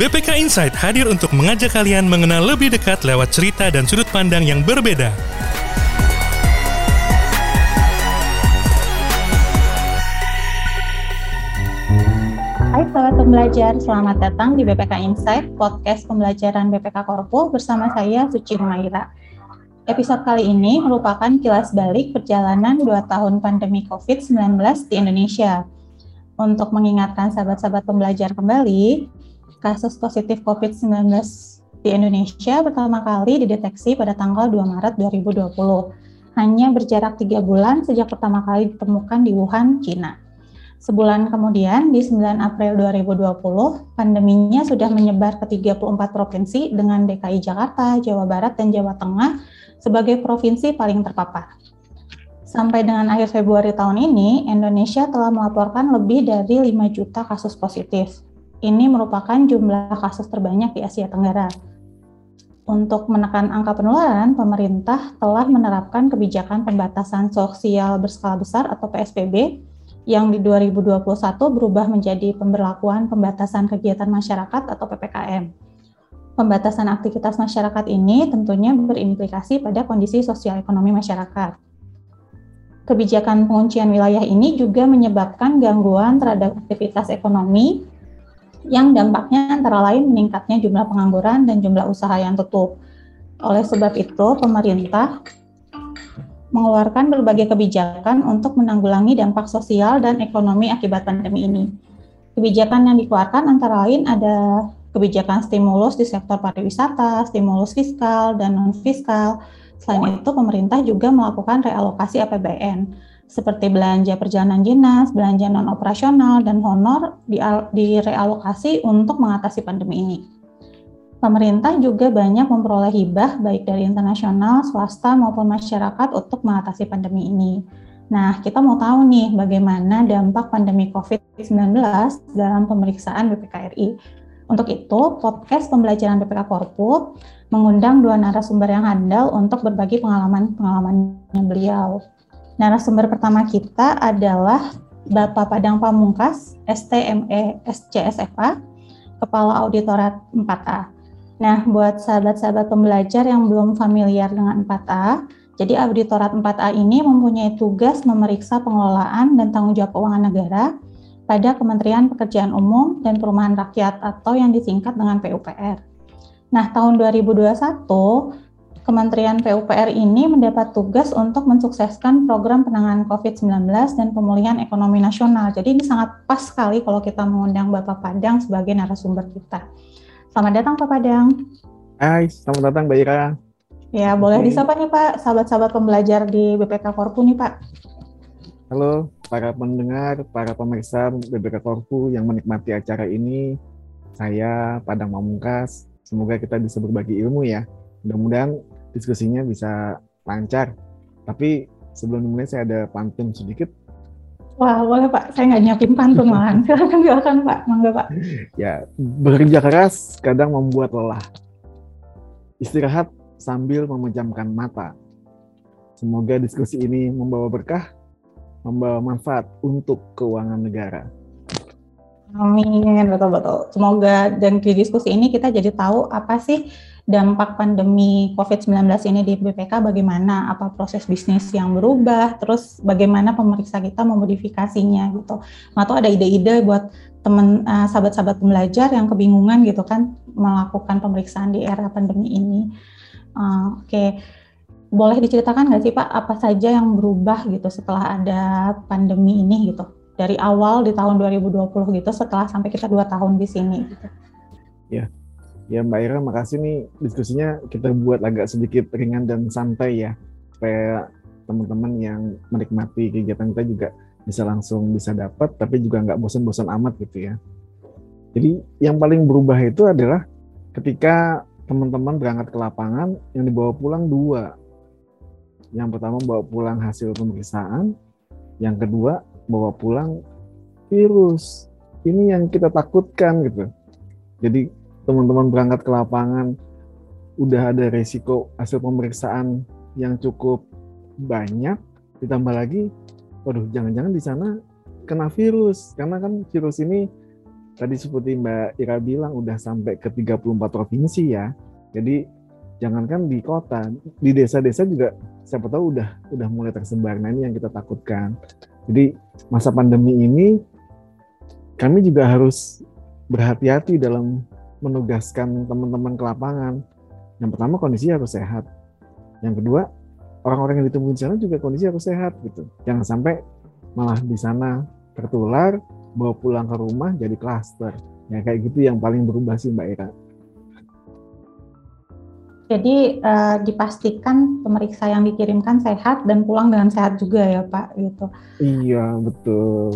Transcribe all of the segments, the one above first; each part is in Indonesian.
BPK Insight hadir untuk mengajak kalian mengenal lebih dekat lewat cerita dan sudut pandang yang berbeda. Hai sahabat pembelajar, selamat datang di BPK Insight, podcast pembelajaran BPK Korpo bersama saya Suci Humaira. Episode kali ini merupakan kilas balik perjalanan 2 tahun pandemi COVID-19 di Indonesia. Untuk mengingatkan sahabat-sahabat pembelajar kembali, kasus positif COVID-19 di Indonesia pertama kali dideteksi pada tanggal 2 Maret 2020. Hanya berjarak tiga bulan sejak pertama kali ditemukan di Wuhan, China. Sebulan kemudian, di 9 April 2020, pandeminya sudah menyebar ke 34 provinsi dengan DKI Jakarta, Jawa Barat, dan Jawa Tengah sebagai provinsi paling terpapar. Sampai dengan akhir Februari tahun ini, Indonesia telah melaporkan lebih dari 5 juta kasus positif. Ini merupakan jumlah kasus terbanyak di Asia Tenggara. Untuk menekan angka penularan, pemerintah telah menerapkan kebijakan pembatasan sosial berskala besar atau PSBB yang di 2021 berubah menjadi pemberlakuan pembatasan kegiatan masyarakat atau PPKM. Pembatasan aktivitas masyarakat ini tentunya berimplikasi pada kondisi sosial ekonomi masyarakat. Kebijakan penguncian wilayah ini juga menyebabkan gangguan terhadap aktivitas ekonomi yang dampaknya antara lain meningkatnya jumlah pengangguran dan jumlah usaha yang tutup. Oleh sebab itu, pemerintah mengeluarkan berbagai kebijakan untuk menanggulangi dampak sosial dan ekonomi akibat pandemi ini. Kebijakan yang dikeluarkan antara lain ada kebijakan stimulus di sektor pariwisata, stimulus fiskal, dan non-fiskal. Selain itu, pemerintah juga melakukan realokasi APBN, seperti belanja perjalanan dinas, belanja non-operasional, dan honor direalokasi untuk mengatasi pandemi ini. Pemerintah juga banyak memperoleh hibah baik dari internasional, swasta maupun masyarakat untuk mengatasi pandemi ini. Nah, kita mau tahu nih bagaimana dampak pandemi COVID-19 dalam pemeriksaan BPKRI. Untuk itu, podcast pembelajaran BPK Korpu mengundang dua narasumber yang handal untuk berbagi pengalaman-pengalamannya beliau. Narasumber pertama kita adalah Bapak Padang Pamungkas, STME SCSFA, Kepala Auditorat 4A. Nah, buat sahabat-sahabat pembelajar yang belum familiar dengan 4A, jadi Auditorat 4A ini mempunyai tugas memeriksa pengelolaan dan tanggung jawab keuangan negara pada Kementerian Pekerjaan Umum dan Perumahan Rakyat atau yang disingkat dengan PUPR. Nah, tahun 2021, Kementerian PUPR ini mendapat tugas untuk mensukseskan program penanganan COVID-19 dan pemulihan ekonomi nasional. Jadi ini sangat pas sekali kalau kita mengundang Bapak Padang sebagai narasumber kita. Selamat datang Pak Padang. Hai, selamat datang Mbak Ira. Ya, boleh disapa nih Pak, sahabat-sahabat pembelajar di BPK Korpu nih Pak. Halo, para pendengar, para pemirsa BPK Korpu yang menikmati acara ini. Saya Padang Mamungkas. Semoga kita bisa berbagi ilmu ya. Mudah-mudahan diskusinya bisa lancar. Tapi sebelum dimulai saya ada pantun sedikit Wah, boleh Pak. Saya nggak nyiapin pantun malahan. Silakan, silakan Pak. Mangga Pak. Ya, bekerja keras kadang membuat lelah. Istirahat sambil memejamkan mata. Semoga diskusi ini membawa berkah, membawa manfaat untuk keuangan negara. Amin, betul-betul. Semoga dan di diskusi ini kita jadi tahu apa sih dampak pandemi COVID-19 ini di BPK bagaimana, apa proses bisnis yang berubah, terus bagaimana pemeriksa kita memodifikasinya gitu. Atau ada ide-ide buat teman uh, sahabat-sahabat pembelajar yang kebingungan gitu kan melakukan pemeriksaan di era pandemi ini. Uh, Oke, okay. boleh diceritakan nggak sih Pak apa saja yang berubah gitu setelah ada pandemi ini gitu? Dari awal di tahun 2020 gitu setelah sampai kita dua tahun di sini gitu. Ya, Ya Mbak Ira, makasih nih diskusinya kita buat agak sedikit ringan dan santai ya, supaya teman-teman yang menikmati kegiatan kita juga bisa langsung bisa dapat, tapi juga nggak bosan-bosan amat gitu ya. Jadi yang paling berubah itu adalah ketika teman-teman berangkat ke lapangan yang dibawa pulang dua. Yang pertama bawa pulang hasil pemeriksaan, yang kedua bawa pulang virus. Ini yang kita takutkan gitu. Jadi teman-teman berangkat ke lapangan udah ada resiko hasil pemeriksaan yang cukup banyak ditambah lagi waduh jangan-jangan di sana kena virus karena kan virus ini tadi seperti Mbak Ira bilang udah sampai ke 34 provinsi ya. Jadi jangankan di kota, di desa-desa juga siapa tahu udah udah mulai tersebar. Nah ini yang kita takutkan. Jadi masa pandemi ini kami juga harus berhati-hati dalam menugaskan teman-teman ke lapangan. Yang pertama kondisi harus sehat. Yang kedua orang-orang yang ditemuin di sana juga kondisi harus sehat gitu. Jangan sampai malah di sana tertular bawa pulang ke rumah jadi klaster. Ya kayak gitu yang paling berubah sih Mbak Ira. Jadi uh, dipastikan pemeriksa yang dikirimkan sehat dan pulang dengan sehat juga ya Pak gitu. Iya betul.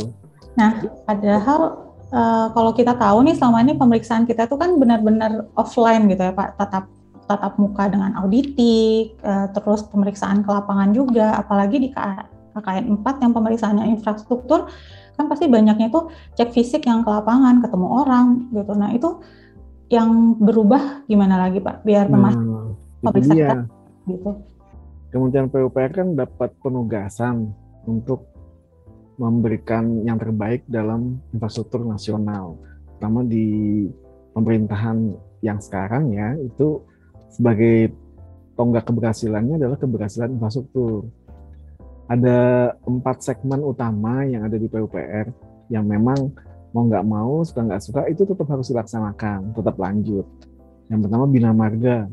Nah padahal uh, kalau kita tahu nih selama ini pemeriksaan kita tuh kan benar-benar offline gitu ya Pak, tatap tatap muka dengan auditik, uh, terus pemeriksaan ke lapangan juga, apalagi di KKN 4 yang pemeriksaannya infrastruktur kan pasti banyaknya itu cek fisik yang ke lapangan ketemu orang gitu. Nah itu yang berubah gimana lagi pak? Biar nah, pemeriksa kita gitu. Kementerian PUPR kan dapat penugasan untuk memberikan yang terbaik dalam infrastruktur nasional. Terutama di pemerintahan yang sekarang ya itu sebagai tonggak keberhasilannya adalah keberhasilan infrastruktur. Ada empat segmen utama yang ada di PUPR yang memang mau nggak mau suka nggak suka itu tetap harus dilaksanakan tetap lanjut. Yang pertama bina marga.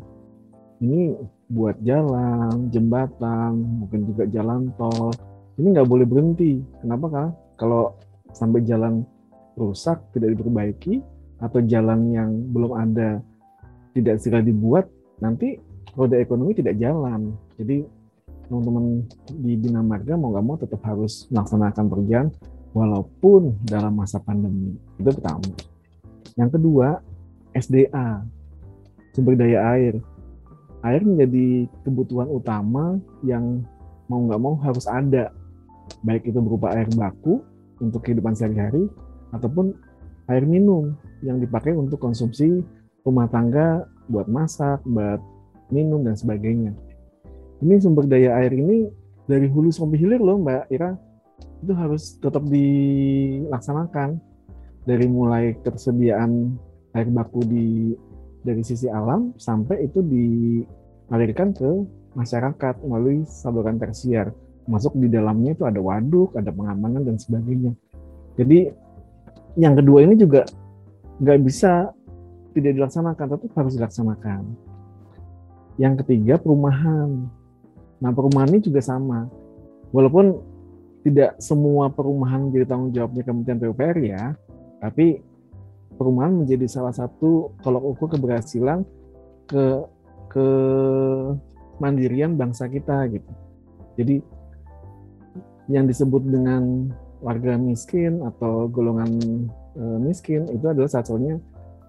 Ini buat jalan jembatan mungkin juga jalan tol ini nggak boleh berhenti kenapa kan kalau sampai jalan rusak tidak diperbaiki atau jalan yang belum ada tidak segera dibuat nanti roda ekonomi tidak jalan jadi teman-teman di Bina Marga mau nggak mau tetap harus melaksanakan pekerjaan walaupun dalam masa pandemi. Itu pertama. Yang kedua, SDA, sumber daya air. Air menjadi kebutuhan utama yang mau nggak mau harus ada. Baik itu berupa air baku untuk kehidupan sehari-hari, ataupun air minum yang dipakai untuk konsumsi rumah tangga buat masak, buat minum, dan sebagainya. Ini sumber daya air ini dari hulu sampai hilir loh Mbak Ira. Itu harus tetap dilaksanakan. Dari mulai ketersediaan air baku di dari sisi alam sampai itu dialirkan ke masyarakat melalui saluran tersier masuk di dalamnya itu ada waduk ada pengamanan dan sebagainya jadi yang kedua ini juga nggak bisa tidak dilaksanakan tetap harus dilaksanakan yang ketiga perumahan Nah, perumahan ini juga sama. Walaupun tidak semua perumahan menjadi tanggung jawabnya Kementerian PUPR ya, tapi perumahan menjadi salah satu kalau ukur keberhasilan ke ke mandirian bangsa kita gitu. Jadi yang disebut dengan warga miskin atau golongan e, miskin itu adalah satunya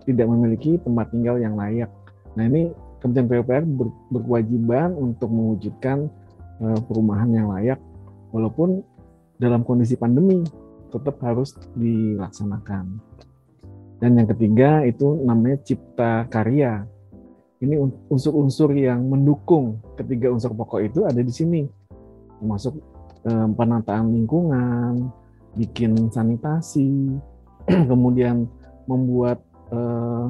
tidak memiliki tempat tinggal yang layak. Nah ini Kementerian PUPR ber, berkewajiban untuk mewujudkan uh, perumahan yang layak walaupun dalam kondisi pandemi tetap harus dilaksanakan. Dan yang ketiga itu namanya cipta karya. Ini unsur-unsur yang mendukung ketiga unsur pokok itu ada di sini. Termasuk eh, penataan lingkungan, bikin sanitasi, kemudian membuat eh,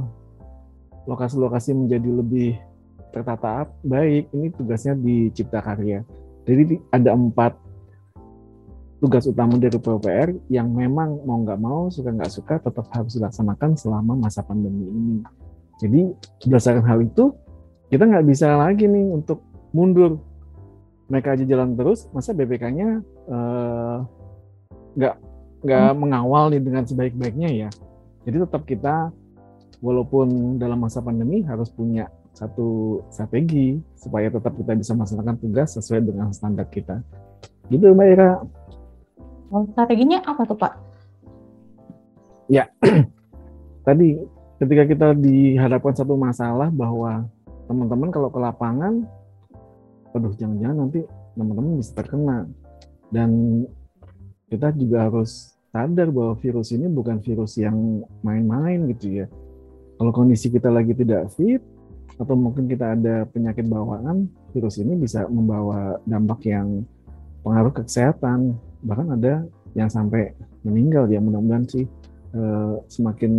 lokasi-lokasi menjadi lebih tertata baik. Ini tugasnya di Cipta Karya. Jadi ada empat tugas utama dari PUPR yang memang mau nggak mau suka nggak suka tetap harus dilaksanakan selama masa pandemi ini. Jadi berdasarkan hal itu kita nggak bisa lagi nih untuk mundur mereka aja jalan terus masa BPK-nya eh, nggak uh, nggak hmm. mengawal nih dengan sebaik-baiknya ya jadi tetap kita walaupun dalam masa pandemi harus punya satu strategi supaya tetap kita bisa melaksanakan tugas sesuai dengan standar kita. Gitu Mbak Ira. Oh, strateginya apa tuh Pak? Ya, tadi ketika kita dihadapkan satu masalah bahwa teman-teman kalau ke lapangan, aduh jangan-jangan nanti teman-teman bisa terkena. Dan kita juga harus sadar bahwa virus ini bukan virus yang main-main gitu ya kalau kondisi kita lagi tidak fit atau mungkin kita ada penyakit bawaan, virus ini bisa membawa dampak yang pengaruh ke kesehatan. Bahkan ada yang sampai meninggal ya mudah-mudahan sih uh, semakin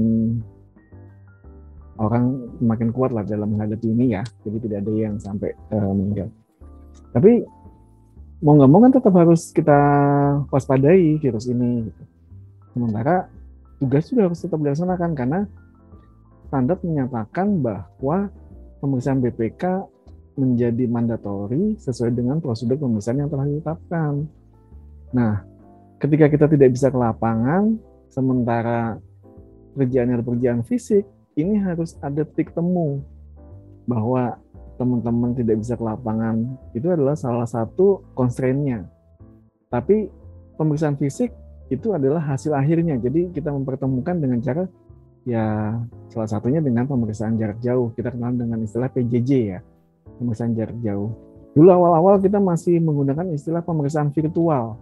orang semakin kuat lah dalam menghadapi ini ya. Jadi tidak ada yang sampai uh, meninggal. Tapi mau nggak mau kan tetap harus kita waspadai virus ini. Gitu. Sementara tugas juga harus tetap dilaksanakan karena standar menyatakan bahwa pemeriksaan BPK menjadi mandatori sesuai dengan prosedur pemeriksaan yang telah ditetapkan. Nah, ketika kita tidak bisa ke lapangan, sementara pekerjaan adalah pekerjaan fisik, ini harus ada titik temu bahwa teman-teman tidak bisa ke lapangan itu adalah salah satu constraint-nya. Tapi pemeriksaan fisik itu adalah hasil akhirnya. Jadi kita mempertemukan dengan cara ya salah satunya dengan pemeriksaan jarak jauh. Kita kenal dengan istilah PJJ ya, pemeriksaan jarak jauh. Dulu awal-awal kita masih menggunakan istilah pemeriksaan virtual.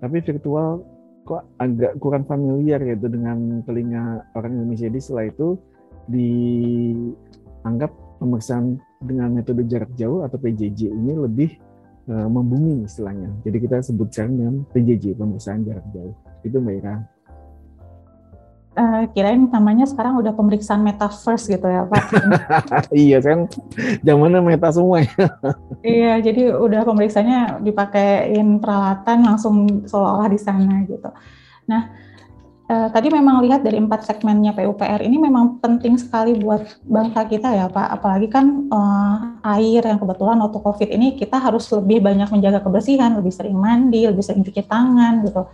Tapi virtual kok agak kurang familiar gitu dengan telinga orang Indonesia. Jadi setelah itu dianggap pemeriksaan dengan metode jarak jauh atau PJJ ini lebih uh, membumi istilahnya. Jadi kita sebut sekarang dengan PJJ, pemeriksaan jarak jauh. Itu Mbak Ira. Uh, kirain namanya sekarang udah pemeriksaan metaverse gitu ya Pak. iya kan, zamannya meta semua ya. iya, jadi udah pemeriksaannya dipakein peralatan langsung seolah-olah di sana gitu. Nah, Uh, tadi memang lihat dari empat segmennya PUPR ini memang penting sekali buat bangsa kita ya Pak. Apalagi kan uh, air yang kebetulan waktu COVID ini kita harus lebih banyak menjaga kebersihan, lebih sering mandi, lebih sering cuci tangan gitu.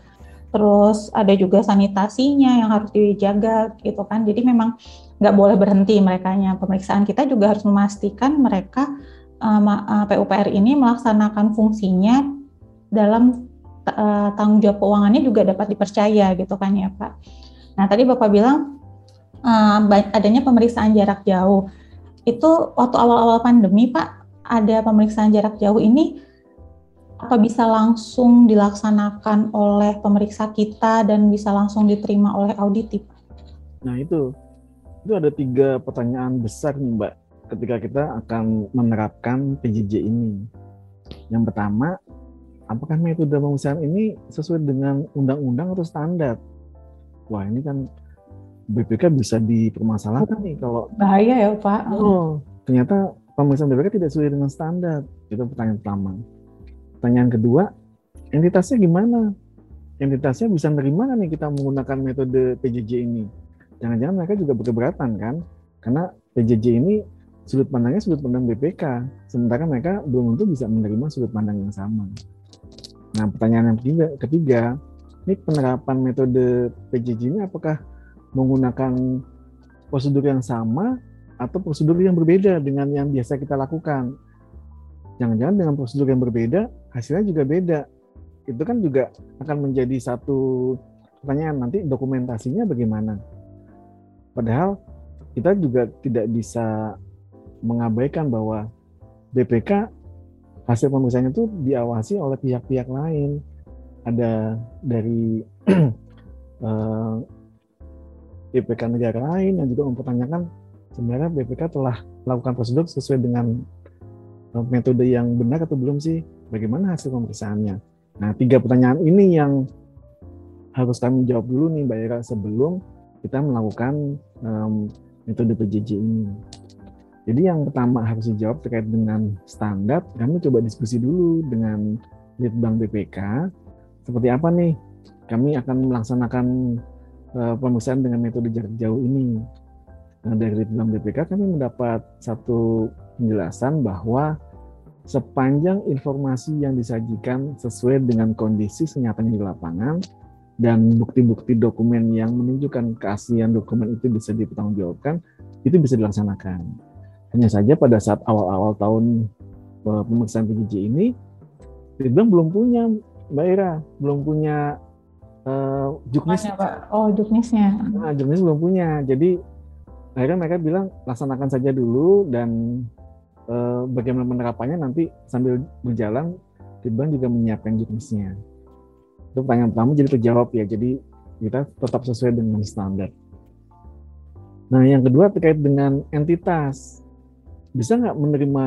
Terus ada juga sanitasinya yang harus dijaga gitu kan. Jadi memang nggak boleh berhenti mereka Pemeriksaan kita juga harus memastikan mereka uh, uh, PUPR ini melaksanakan fungsinya dalam uh, tanggung jawab keuangannya juga dapat dipercaya gitu kan ya Pak. Nah tadi Bapak bilang uh, adanya pemeriksaan jarak jauh. Itu waktu awal-awal pandemi Pak ada pemeriksaan jarak jauh ini apa bisa langsung dilaksanakan oleh pemeriksa kita dan bisa langsung diterima oleh auditif? Nah itu, itu ada tiga pertanyaan besar nih Mbak ketika kita akan menerapkan PJJ ini. Yang pertama, apakah metode pemeriksaan ini sesuai dengan undang-undang atau standar? Wah ini kan BPK bisa dipermasalahkan nih kalau bahaya ya Pak. Oh, ternyata pemeriksaan BPK tidak sesuai dengan standar. Itu pertanyaan pertama. Pertanyaan kedua, entitasnya gimana? Entitasnya bisa nerima nih kita menggunakan metode PJJ ini? Jangan-jangan mereka juga berkeberatan kan? Karena PJJ ini sudut pandangnya sudut pandang BPK, sementara mereka belum tentu bisa menerima sudut pandang yang sama. Nah, pertanyaan yang ketiga, ketiga ini penerapan metode PJJ ini apakah menggunakan prosedur yang sama atau prosedur yang berbeda dengan yang biasa kita lakukan? Jangan-jangan dengan prosedur yang berbeda, hasilnya juga beda. Itu kan juga akan menjadi satu pertanyaan nanti dokumentasinya bagaimana. Padahal kita juga tidak bisa mengabaikan bahwa BPK hasil pemeriksaannya itu diawasi oleh pihak-pihak lain. Ada dari eh, BPK negara lain yang juga mempertanyakan sebenarnya BPK telah melakukan prosedur sesuai dengan uh, metode yang benar atau belum sih? Bagaimana hasil pemeriksaannya? Nah, tiga pertanyaan ini yang harus kami jawab dulu nih Mbak Ira sebelum kita melakukan um, metode PJJ ini. Jadi yang pertama harus dijawab terkait dengan standar, kami coba diskusi dulu dengan Litbang BPK, seperti apa nih kami akan melaksanakan uh, pemeriksaan dengan metode jarak jauh ini. Nah, dari Litbang BPK kami mendapat satu penjelasan bahwa sepanjang informasi yang disajikan sesuai dengan kondisi senyatanya di lapangan dan bukti-bukti dokumen yang menunjukkan keaslian dokumen itu bisa dipertanggungjawabkan, itu bisa dilaksanakan. Hanya saja pada saat awal-awal tahun uh, pemeriksaan PJJ ini, Ridwan belum punya Mbak Ira, belum punya uh, juknis. Oh, juknisnya. Nah, juknis belum punya. Jadi akhirnya mereka bilang laksanakan saja dulu dan uh, bagaimana penerapannya nanti sambil berjalan Ridwan juga menyiapkan juknisnya. Itu pertanyaan pertama jadi terjawab ya. Jadi kita tetap sesuai dengan standar. Nah, yang kedua terkait dengan entitas bisa nggak menerima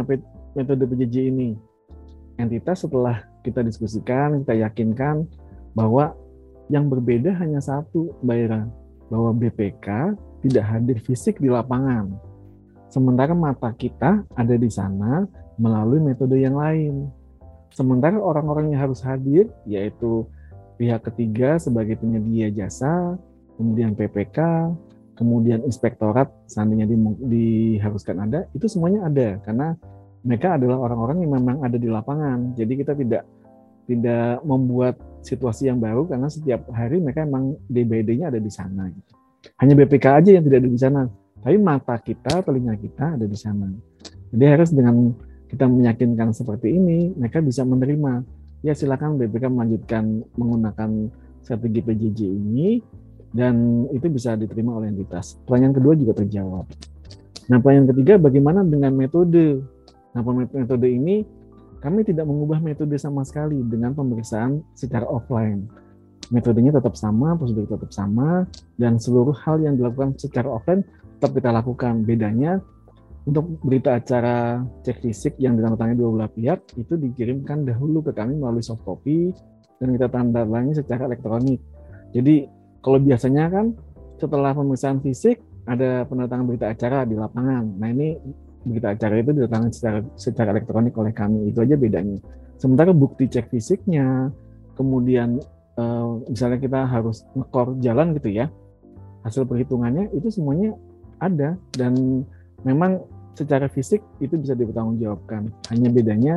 metode PJJ ini? Entitas setelah kita diskusikan, kita yakinkan bahwa yang berbeda hanya satu, Mbak Ira. bahwa BPK tidak hadir fisik di lapangan. Sementara mata kita ada di sana melalui metode yang lain. Sementara orang-orang yang harus hadir, yaitu pihak ketiga sebagai penyedia jasa, kemudian PPK, kemudian inspektorat seandainya di, diharuskan ada, itu semuanya ada karena mereka adalah orang-orang yang memang ada di lapangan. Jadi kita tidak tidak membuat situasi yang baru karena setiap hari mereka memang DBD-nya ada di sana. Hanya BPK aja yang tidak ada di sana, tapi mata kita, telinga kita ada di sana. Jadi harus dengan kita meyakinkan seperti ini, mereka bisa menerima. Ya silakan BPK melanjutkan menggunakan strategi PJJ ini dan itu bisa diterima oleh entitas. Pertanyaan kedua juga terjawab. Nah, pertanyaan ketiga bagaimana dengan metode? Nah, metode ini kami tidak mengubah metode sama sekali dengan pemeriksaan secara offline. Metodenya tetap sama, prosedur tetap sama, dan seluruh hal yang dilakukan secara offline tetap kita lakukan. Bedanya untuk berita acara cek fisik yang ditandatangani dua belah pihak itu dikirimkan dahulu ke kami melalui soft copy dan kita tanda tangan secara elektronik. Jadi kalau biasanya kan setelah pemeriksaan fisik ada penandatangan berita acara di lapangan. Nah ini berita acara itu ditandatangani secara secara elektronik oleh kami. Itu aja bedanya. Sementara bukti cek fisiknya, kemudian eh, misalnya kita harus ngekor jalan gitu ya, hasil perhitungannya itu semuanya ada dan memang secara fisik itu bisa dipertanggungjawabkan. Hanya bedanya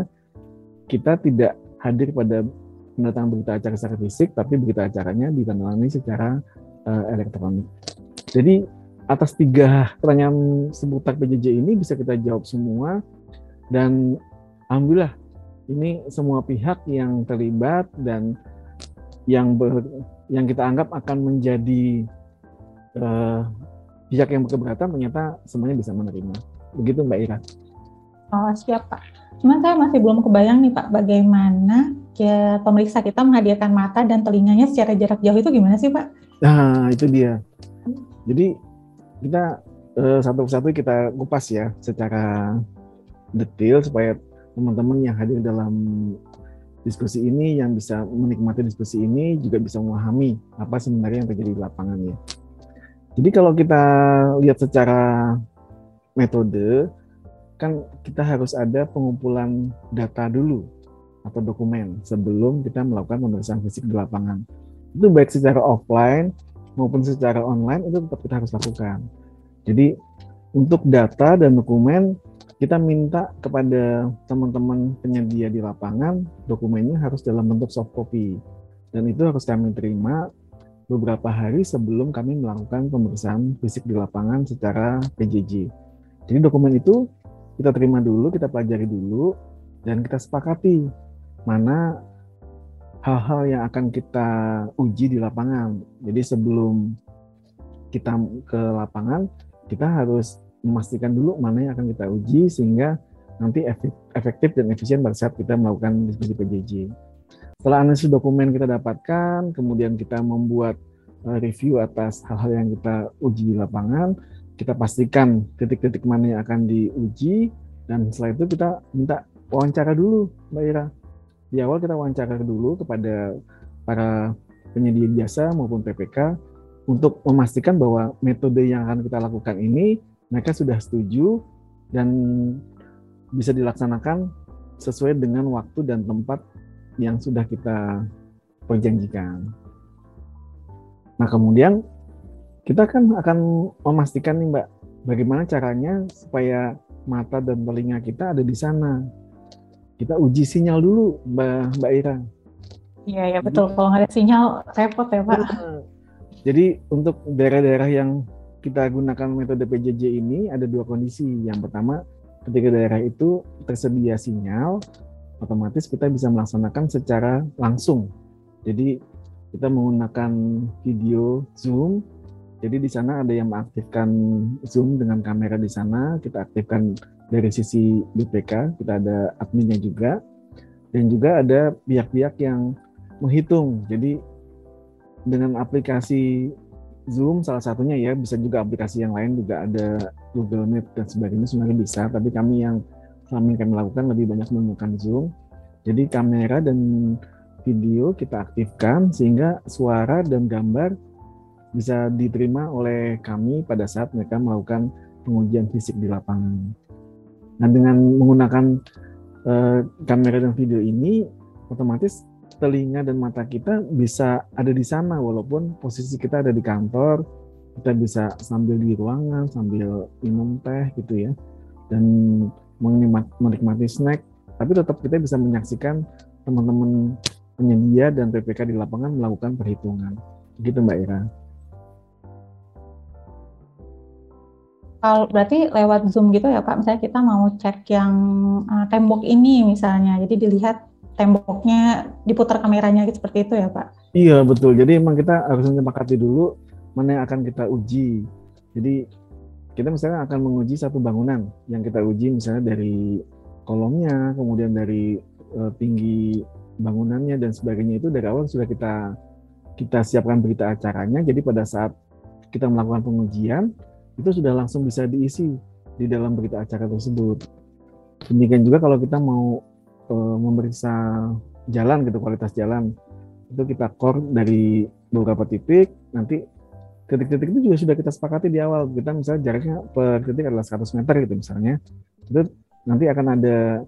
kita tidak hadir pada pendatangan berita acara secara fisik, tapi berita acaranya ditandatangani secara uh, elektronik. Jadi atas tiga pertanyaan seputar PJJ ini bisa kita jawab semua dan alhamdulillah ini semua pihak yang terlibat dan yang ber, yang kita anggap akan menjadi uh, pihak yang berkeberatan ternyata semuanya bisa menerima. Begitu Mbak Ira. Oh siap Pak. Cuman saya masih belum kebayang nih Pak bagaimana ya, pemeriksa kita menghadirkan mata dan telinganya secara jarak jauh itu gimana sih Pak? Nah itu dia. Jadi kita uh, satu persatu kita kupas ya secara detail supaya teman-teman yang hadir dalam diskusi ini yang bisa menikmati diskusi ini juga bisa memahami apa sebenarnya yang terjadi di lapangan ya. Jadi kalau kita lihat secara metode kan kita harus ada pengumpulan data dulu atau dokumen sebelum kita melakukan pemeriksaan fisik di lapangan. Itu baik secara offline maupun secara online itu tetap kita harus lakukan. Jadi untuk data dan dokumen kita minta kepada teman-teman penyedia di lapangan dokumennya harus dalam bentuk soft copy dan itu harus kami terima beberapa hari sebelum kami melakukan pemeriksaan fisik di lapangan secara PJJ. Jadi dokumen itu kita terima dulu, kita pelajari dulu, dan kita sepakati mana hal-hal yang akan kita uji di lapangan. Jadi sebelum kita ke lapangan, kita harus memastikan dulu mana yang akan kita uji sehingga nanti efektif dan efisien pada saat kita melakukan diskusi PJJ. Setelah analisis dokumen kita dapatkan, kemudian kita membuat eh, review atas hal-hal yang kita uji di lapangan, kita pastikan titik-titik mana yang akan diuji, dan setelah itu kita minta wawancara dulu, Mbak Ira di awal kita wawancara dulu kepada para penyedia jasa maupun PPK untuk memastikan bahwa metode yang akan kita lakukan ini mereka sudah setuju dan bisa dilaksanakan sesuai dengan waktu dan tempat yang sudah kita perjanjikan. Nah kemudian kita kan akan memastikan nih Mbak, bagaimana caranya supaya mata dan telinga kita ada di sana kita uji sinyal dulu Mbak Mbak Ira. Iya ya betul. Kalau nggak ada sinyal repot ya Pak. Jadi untuk daerah-daerah yang kita gunakan metode PJJ ini ada dua kondisi. Yang pertama ketika daerah itu tersedia sinyal, otomatis kita bisa melaksanakan secara langsung. Jadi kita menggunakan video Zoom. Jadi di sana ada yang mengaktifkan Zoom dengan kamera di sana, kita aktifkan dari sisi BPK kita ada adminnya juga. Dan juga ada pihak-pihak yang menghitung. Jadi dengan aplikasi Zoom salah satunya ya bisa juga aplikasi yang lain juga ada Google Meet dan sebagainya sebenarnya bisa. Tapi kami yang selama ini kami lakukan lebih banyak menggunakan Zoom. Jadi kamera dan video kita aktifkan sehingga suara dan gambar bisa diterima oleh kami pada saat mereka melakukan pengujian fisik di lapangan. Nah, dengan menggunakan uh, kamera dan video ini, otomatis telinga dan mata kita bisa ada di sana walaupun posisi kita ada di kantor, kita bisa sambil di ruangan, sambil minum teh gitu ya, dan menikmati snack, tapi tetap kita bisa menyaksikan teman-teman penyedia dan PPK di lapangan melakukan perhitungan. Gitu Mbak Ira. Kalau berarti lewat Zoom gitu ya Pak, misalnya kita mau cek yang uh, tembok ini misalnya, jadi dilihat temboknya diputar kameranya gitu seperti itu ya Pak? Iya betul. Jadi emang kita harus menyepakati dulu mana yang akan kita uji. Jadi kita misalnya akan menguji satu bangunan yang kita uji misalnya dari kolomnya, kemudian dari uh, tinggi bangunannya dan sebagainya itu dari awal sudah kita kita siapkan berita acaranya. Jadi pada saat kita melakukan pengujian itu sudah langsung bisa diisi di dalam berita acara tersebut. Demikian juga kalau kita mau uh, memeriksa jalan gitu kualitas jalan itu kita core dari beberapa titik. Nanti titik-titik itu juga sudah kita sepakati di awal. Kita misalnya jaraknya per titik adalah 100 meter gitu misalnya. Itu nanti akan ada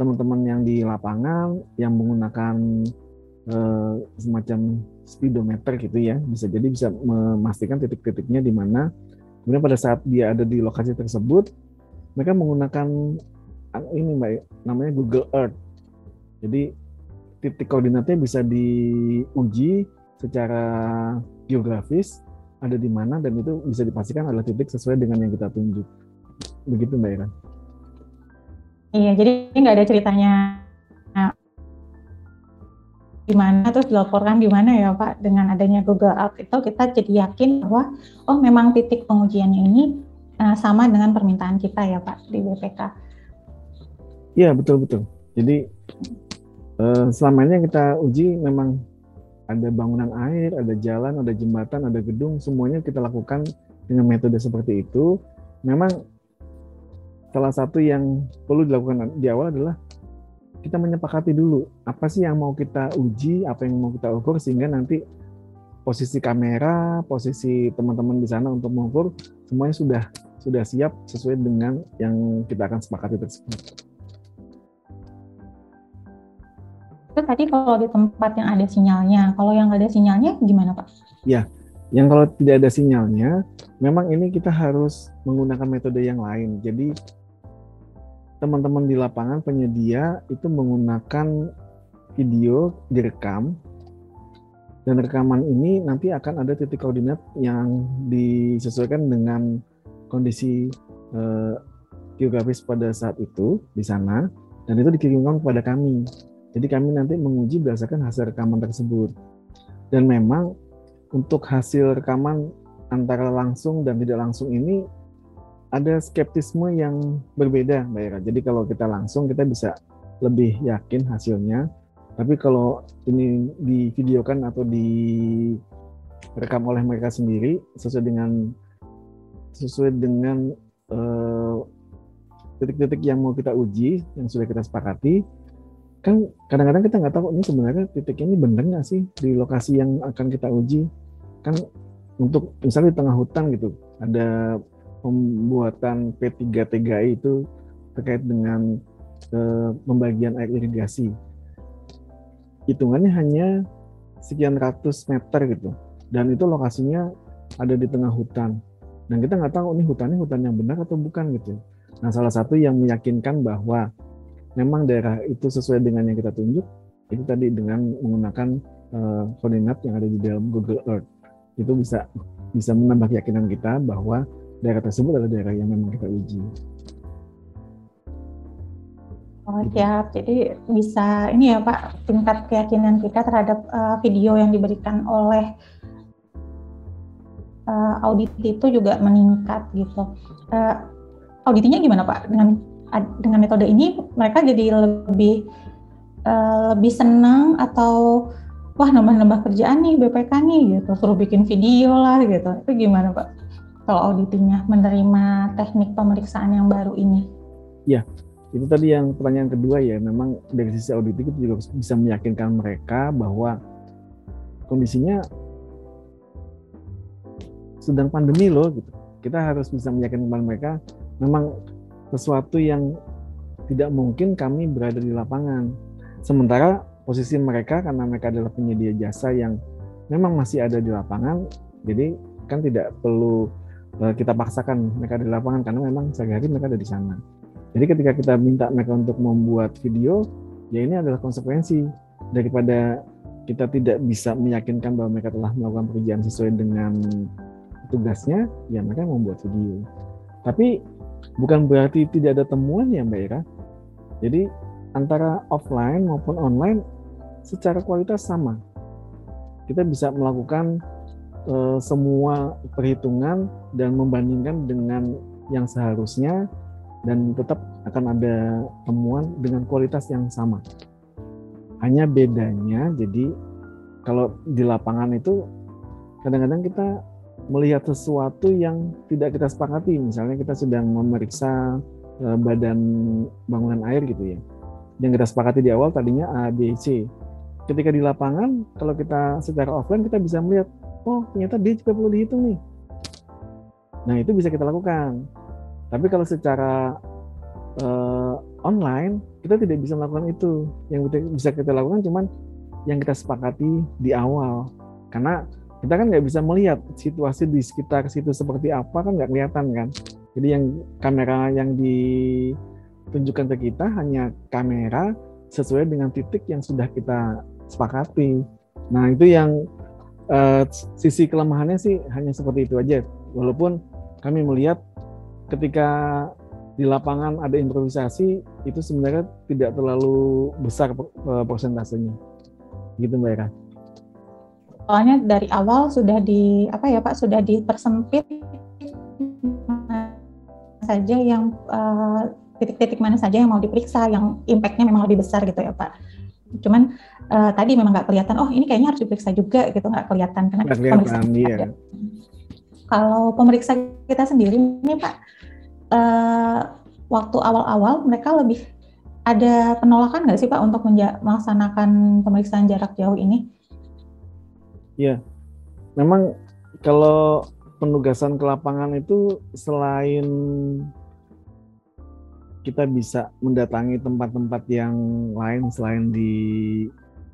teman-teman yang di lapangan yang menggunakan uh, semacam speedometer gitu ya. Bisa jadi bisa memastikan titik-titiknya di mana kemudian pada saat dia ada di lokasi tersebut mereka menggunakan ini mbak namanya Google Earth. Jadi titik koordinatnya bisa diuji secara geografis ada di mana dan itu bisa dipastikan adalah titik sesuai dengan yang kita tunjuk. Begitu Mbak Ira. Iya, jadi nggak ada ceritanya di mana terus dilaporkan di mana ya Pak dengan adanya Google Earth itu kita jadi yakin bahwa oh memang titik pengujiannya ini uh, sama dengan permintaan kita ya Pak di BPK. Iya betul betul. Jadi uh, selama ini kita uji memang ada bangunan air, ada jalan, ada jembatan, ada gedung, semuanya kita lakukan dengan metode seperti itu. Memang salah satu yang perlu dilakukan di awal adalah kita menyepakati dulu apa sih yang mau kita uji, apa yang mau kita ukur sehingga nanti posisi kamera, posisi teman-teman di sana untuk mengukur semuanya sudah sudah siap sesuai dengan yang kita akan sepakati tersebut. Itu tadi kalau di tempat yang ada sinyalnya, kalau yang ada sinyalnya gimana Pak? Ya, yang kalau tidak ada sinyalnya, memang ini kita harus menggunakan metode yang lain. Jadi teman-teman di lapangan penyedia itu menggunakan video direkam dan rekaman ini nanti akan ada titik koordinat yang disesuaikan dengan kondisi eh, geografis pada saat itu di sana dan itu dikirimkan kepada kami. Jadi kami nanti menguji berdasarkan hasil rekaman tersebut. Dan memang untuk hasil rekaman antara langsung dan tidak langsung ini ada skeptisme yang berbeda, Mbak Ira. Jadi kalau kita langsung kita bisa lebih yakin hasilnya. Tapi kalau ini divideokan atau direkam oleh mereka sendiri sesuai dengan sesuai dengan eh, titik-titik uh, yang mau kita uji, yang sudah kita sepakati, kan kadang-kadang kita nggak tahu ini sebenarnya titik ini benar nggak sih di lokasi yang akan kita uji kan untuk misalnya di tengah hutan gitu ada pembuatan P3 TGI itu terkait dengan eh, pembagian air irigasi. Hitungannya hanya sekian ratus meter gitu. Dan itu lokasinya ada di tengah hutan. Dan kita nggak tahu ini hutannya hutan yang benar atau bukan gitu. Nah salah satu yang meyakinkan bahwa memang daerah itu sesuai dengan yang kita tunjuk itu tadi dengan menggunakan uh, koordinat yang ada di dalam Google Earth. Itu bisa bisa menambah keyakinan kita bahwa daerah tersebut adalah daerah yang memang kita uji. Oh siap, jadi bisa ini ya Pak tingkat keyakinan kita terhadap uh, video yang diberikan oleh uh, audit itu juga meningkat gitu. Uh, auditinya gimana Pak? Dengan dengan metode ini mereka jadi lebih uh, lebih senang atau wah nambah-nambah kerjaan nih BPK nih gitu. Suruh bikin video lah gitu. Itu gimana Pak kalau auditingnya menerima teknik pemeriksaan yang baru ini ya itu tadi yang pertanyaan kedua ya memang dari sisi auditing itu juga bisa meyakinkan mereka bahwa kondisinya sedang pandemi loh gitu. Kita harus bisa meyakinkan mereka memang sesuatu yang tidak mungkin kami berada di lapangan. Sementara posisi mereka karena mereka adalah penyedia jasa yang memang masih ada di lapangan, jadi kan tidak perlu kita paksakan mereka di lapangan karena memang sehari-hari mereka ada di sana. Jadi ketika kita minta mereka untuk membuat video, ya ini adalah konsekuensi daripada kita tidak bisa meyakinkan bahwa mereka telah melakukan pekerjaan sesuai dengan tugasnya, ya mereka membuat video. Tapi bukan berarti tidak ada temuan ya Mbak Ira. Jadi antara offline maupun online secara kualitas sama. Kita bisa melakukan uh, semua perhitungan dan membandingkan dengan yang seharusnya dan tetap akan ada temuan dengan kualitas yang sama. Hanya bedanya jadi kalau di lapangan itu kadang-kadang kita melihat sesuatu yang tidak kita sepakati. Misalnya kita sedang memeriksa uh, badan bangunan air gitu ya. Yang kita sepakati di awal tadinya A, B, C. Ketika di lapangan, kalau kita secara offline kita bisa melihat, oh ternyata D juga perlu dihitung nih. Nah itu bisa kita lakukan tapi kalau secara uh, online kita tidak bisa melakukan itu. Yang bisa kita lakukan cuman yang kita sepakati di awal. Karena kita kan nggak bisa melihat situasi di sekitar situ seperti apa kan nggak kelihatan kan. Jadi yang kamera yang ditunjukkan ke kita hanya kamera sesuai dengan titik yang sudah kita sepakati. Nah itu yang uh, sisi kelemahannya sih hanya seperti itu aja. Walaupun kami melihat ketika di lapangan ada improvisasi itu sebenarnya tidak terlalu besar eh, persentasenya gitu mbak Eka. Soalnya dari awal sudah di apa ya Pak sudah dipersempit saja yang titik eh, titik-titik mana saja yang mau diperiksa yang impactnya memang lebih besar gitu ya Pak. Cuman uh, tadi memang nggak kelihatan oh ini kayaknya harus diperiksa juga gitu nggak kelihatan karena kelihatan, iya. Kalau pemeriksa kita sendiri nih Pak uh, waktu awal-awal mereka lebih ada penolakan nggak sih Pak untuk melaksanakan pemeriksaan jarak jauh ini? Iya, memang kalau penugasan ke lapangan itu selain kita bisa mendatangi tempat-tempat yang lain selain di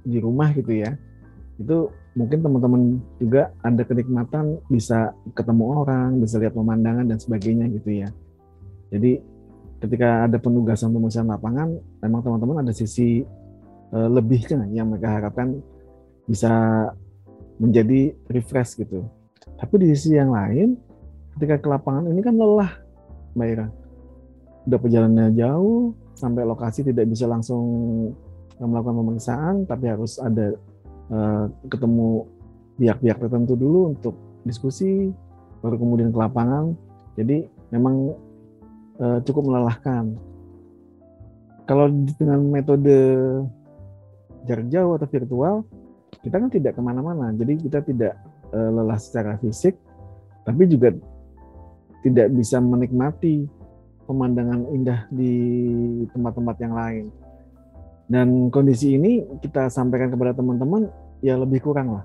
di rumah gitu ya, itu mungkin teman-teman juga ada kenikmatan bisa ketemu orang, bisa lihat pemandangan dan sebagainya gitu ya. Jadi ketika ada penugasan pemeriksaan lapangan, memang teman-teman ada sisi uh, lebihnya yang mereka harapkan bisa menjadi refresh gitu. Tapi di sisi yang lain, ketika ke lapangan ini kan lelah, Mbak Ira. Udah perjalanannya jauh, sampai lokasi tidak bisa langsung melakukan pemeriksaan, tapi harus ada uh, ketemu pihak-pihak tertentu dulu untuk diskusi, baru kemudian ke lapangan. Jadi memang uh, cukup melelahkan. Kalau dengan metode jarak jauh atau virtual, kita kan tidak ke mana-mana, jadi kita tidak uh, lelah secara fisik, tapi juga tidak bisa menikmati pemandangan indah di tempat-tempat yang lain. Dan kondisi ini kita sampaikan kepada teman-teman ya lebih kurang lah.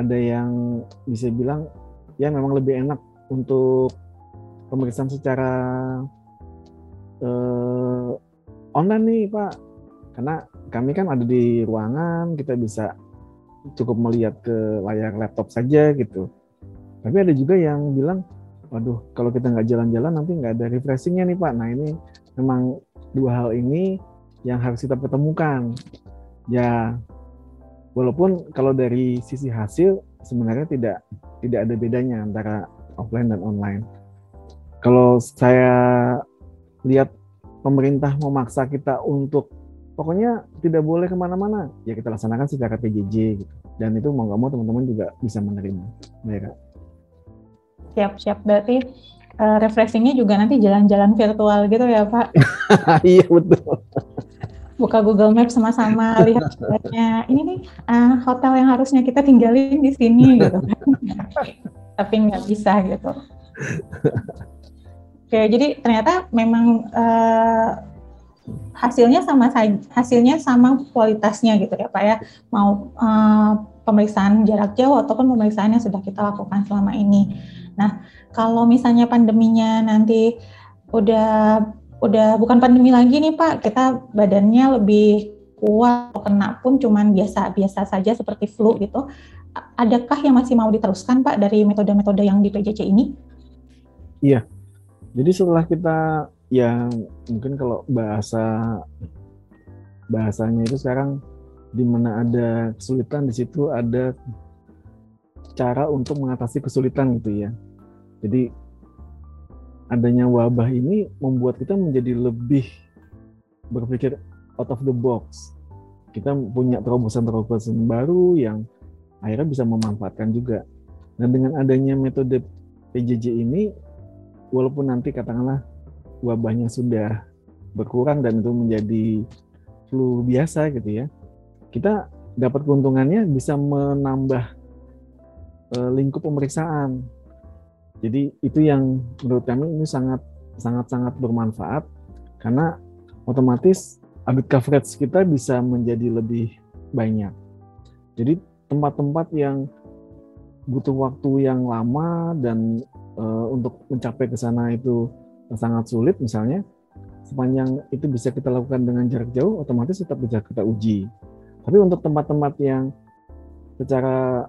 Ada yang bisa bilang ya memang lebih enak untuk pemeriksaan secara uh, online nih Pak, karena kami kan ada di ruangan, kita bisa cukup melihat ke layar laptop saja gitu. Tapi ada juga yang bilang, waduh kalau kita nggak jalan-jalan nanti nggak ada refreshingnya nih Pak. Nah ini memang dua hal ini yang harus kita pertemukan. Ya, walaupun kalau dari sisi hasil sebenarnya tidak tidak ada bedanya antara offline dan online kalau saya lihat pemerintah memaksa kita untuk pokoknya tidak boleh ke mana-mana ya kita laksanakan secara PJJ gitu dan itu mau nggak mau teman-teman juga bisa menerima mereka siap siap berarti uh, refreshingnya juga nanti jalan-jalan virtual gitu ya Pak? Iya betul. Buka Google Maps sama-sama lihat ini nih uh, hotel yang harusnya kita tinggalin di sini gitu tapi nggak bisa gitu. Oke, jadi ternyata memang uh, hasilnya sama hasilnya sama kualitasnya gitu ya Pak ya. Mau uh, pemeriksaan jarak jauh ataupun pemeriksaan yang sudah kita lakukan selama ini. Nah, kalau misalnya pandeminya nanti udah udah bukan pandemi lagi nih Pak, kita badannya lebih kuat, kena pun cuman biasa-biasa saja seperti flu gitu. Adakah yang masih mau diteruskan Pak dari metode-metode yang di PJJ ini? Iya. Jadi setelah kita yang mungkin kalau bahasa bahasanya itu sekarang di mana ada kesulitan di situ ada cara untuk mengatasi kesulitan gitu ya. Jadi adanya wabah ini membuat kita menjadi lebih berpikir out of the box. Kita punya terobosan-terobosan baru yang akhirnya bisa memanfaatkan juga. Dan dengan adanya metode PJJ ini, walaupun nanti katakanlah wabahnya sudah berkurang dan itu menjadi flu biasa gitu ya, kita dapat keuntungannya bisa menambah uh, lingkup pemeriksaan jadi itu yang menurut kami ini sangat sangat sangat bermanfaat karena otomatis audit coverage kita bisa menjadi lebih banyak. Jadi tempat-tempat yang butuh waktu yang lama dan e, untuk mencapai ke sana itu sangat sulit misalnya sepanjang itu bisa kita lakukan dengan jarak jauh otomatis tetap bisa kita uji. Tapi untuk tempat-tempat yang secara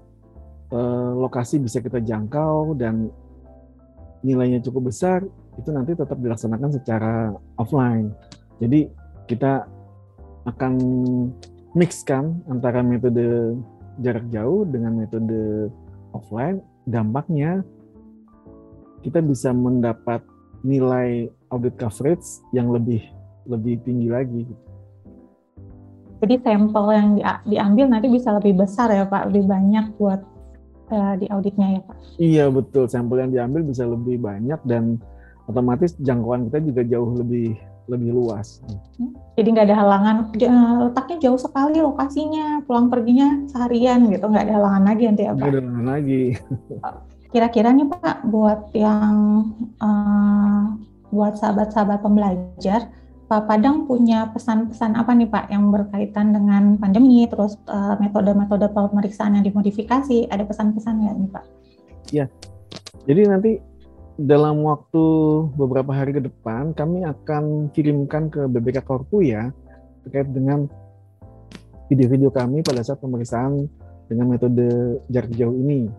e, lokasi bisa kita jangkau dan nilainya cukup besar, itu nanti tetap dilaksanakan secara offline. Jadi kita akan mixkan antara metode jarak jauh dengan metode offline. Dampaknya kita bisa mendapat nilai audit coverage yang lebih lebih tinggi lagi. Jadi sampel yang diambil nanti bisa lebih besar ya Pak, lebih banyak buat uh, di auditnya ya Pak? Iya betul, sampel yang diambil bisa lebih banyak dan otomatis jangkauan kita juga jauh lebih lebih luas. Hmm, jadi nggak ada halangan, letaknya jauh sekali lokasinya, pulang perginya seharian gitu, nggak ada halangan lagi nanti ya Pak? Nggak ada halangan lagi. Kira-kira nih Pak, buat yang uh, buat sahabat-sahabat pembelajar, Pak Padang punya pesan-pesan apa nih Pak yang berkaitan dengan pandemi, terus uh, metode-metode pemeriksaan yang dimodifikasi, ada pesan-pesan nggak nih Pak? Ya, jadi nanti dalam waktu beberapa hari ke depan kami akan kirimkan ke BBK Korpu ya terkait dengan video-video kami pada saat pemeriksaan dengan metode jarak jauh ini.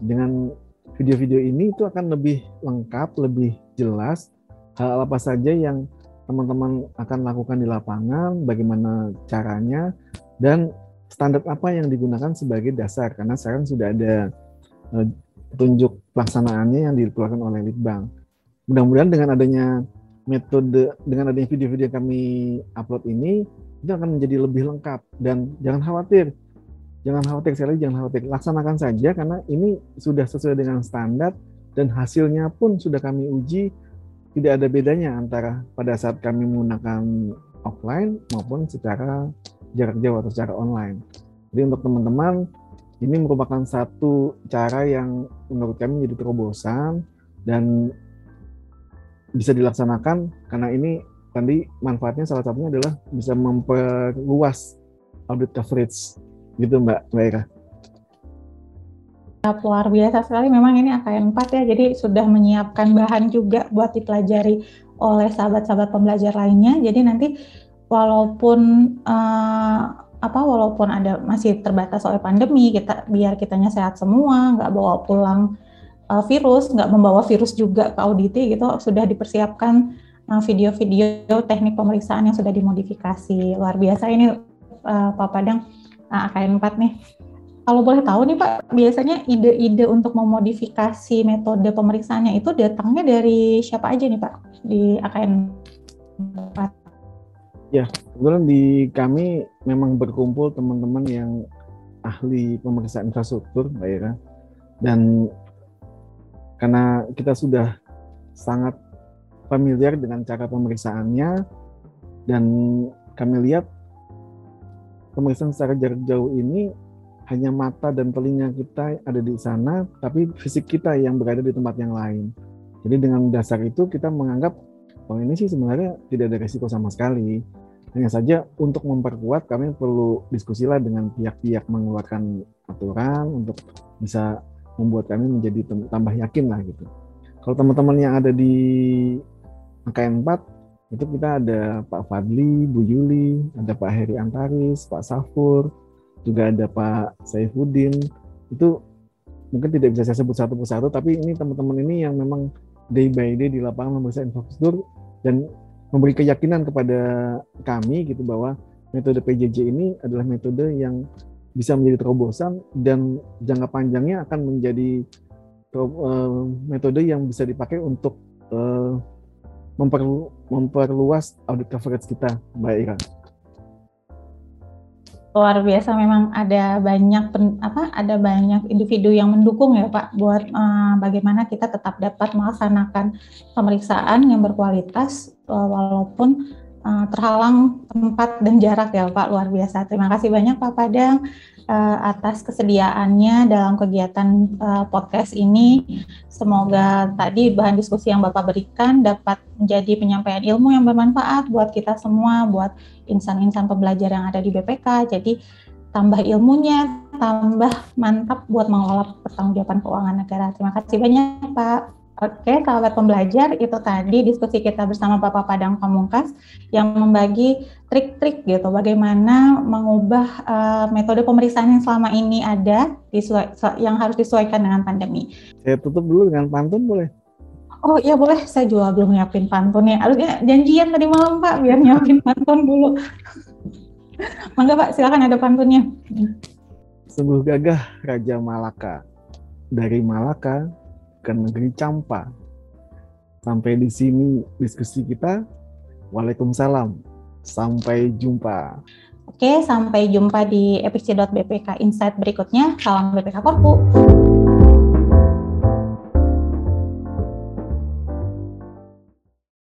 Dengan video-video ini itu akan lebih lengkap, lebih jelas hal apa saja yang teman-teman akan lakukan di lapangan, bagaimana caranya, dan standar apa yang digunakan sebagai dasar. Karena sekarang sudah ada petunjuk pelaksanaannya yang dikeluarkan oleh Litbang. Mudah-mudahan dengan adanya metode, dengan adanya video-video kami upload ini, itu akan menjadi lebih lengkap. Dan jangan khawatir, jangan khawatir sekali, jangan khawatir. Laksanakan saja karena ini sudah sesuai dengan standar dan hasilnya pun sudah kami uji tidak ada bedanya antara pada saat kami menggunakan offline maupun secara jarak jauh atau secara online. Jadi untuk teman-teman ini merupakan satu cara yang menurut kami menjadi terobosan dan bisa dilaksanakan karena ini tadi manfaatnya salah satunya adalah bisa memperluas audit coverage gitu Mbak Mbak Ira luar biasa sekali. Memang ini AKN 4 ya. Jadi sudah menyiapkan bahan juga buat dipelajari oleh sahabat-sahabat pembelajar lainnya. Jadi nanti walaupun uh, apa walaupun ada masih terbatas oleh pandemi kita biar kitanya sehat semua nggak bawa pulang uh, virus nggak membawa virus juga ke auditi gitu sudah dipersiapkan eh, video-video teknik pemeriksaan yang sudah dimodifikasi. Luar biasa ini uh, Pak Padang. Uh, AKN 4 nih kalau boleh tahu nih Pak, biasanya ide-ide untuk memodifikasi metode pemeriksaannya itu datangnya dari siapa aja nih Pak di AKN 4? Ya, kebetulan di kami memang berkumpul teman-teman yang ahli pemeriksaan infrastruktur, Mbak Ira. Dan karena kita sudah sangat familiar dengan cara pemeriksaannya dan kami lihat pemeriksaan secara jarak jauh ini hanya mata dan telinga kita ada di sana, tapi fisik kita yang berada di tempat yang lain. Jadi dengan dasar itu kita menganggap oh ini sih sebenarnya tidak ada resiko sama sekali. Hanya saja untuk memperkuat kami perlu diskusilah dengan pihak-pihak mengeluarkan aturan untuk bisa membuat kami menjadi tambah yakin lah gitu. Kalau teman-teman yang ada di angka 4 itu kita ada Pak Fadli, Bu Yuli, ada Pak Heri Antaris, Pak Safur, juga ada Pak Saifuddin. Itu mungkin tidak bisa saya sebut satu persatu, tapi ini teman-teman ini yang memang day by day di lapangan memeriksa infrastruktur dan memberi keyakinan kepada kami gitu bahwa metode PJJ ini adalah metode yang bisa menjadi terobosan dan jangka panjangnya akan menjadi uh, metode yang bisa dipakai untuk uh, memperlu, memperluas audit coverage kita, Mbak Ira luar biasa memang ada banyak pen, apa ada banyak individu yang mendukung ya Pak buat uh, bagaimana kita tetap dapat melaksanakan pemeriksaan yang berkualitas uh, walaupun uh, terhalang tempat dan jarak ya Pak luar biasa. Terima kasih banyak Pak Padang uh, atas kesediaannya dalam kegiatan uh, podcast ini. Semoga tadi bahan diskusi yang Bapak berikan dapat menjadi penyampaian ilmu yang bermanfaat buat kita semua, buat insan-insan pembelajar yang ada di BPK. Jadi tambah ilmunya, tambah mantap buat mengelola pertanggungjawaban keuangan negara. Terima kasih banyak Pak. Oke, sahabat pembelajar, itu tadi diskusi kita bersama Bapak Padang Pamungkas yang membagi trik-trik gitu, bagaimana mengubah uh, metode pemeriksaan yang selama ini ada, yang harus disesuaikan dengan pandemi. Saya tutup dulu dengan pantun boleh? Oh iya boleh, saya juga belum nyiapin pantun ya. Harusnya janjian tadi malam Pak, biar nyiapin pantun dulu. Mangga Pak, silakan ada pantunnya. Sungguh gagah Raja Malaka. Dari Malaka ke negeri Campa. Sampai di sini diskusi kita. Waalaikumsalam. Sampai jumpa. Oke, sampai jumpa di episode BPK Insight berikutnya. Salam BPK Korpu.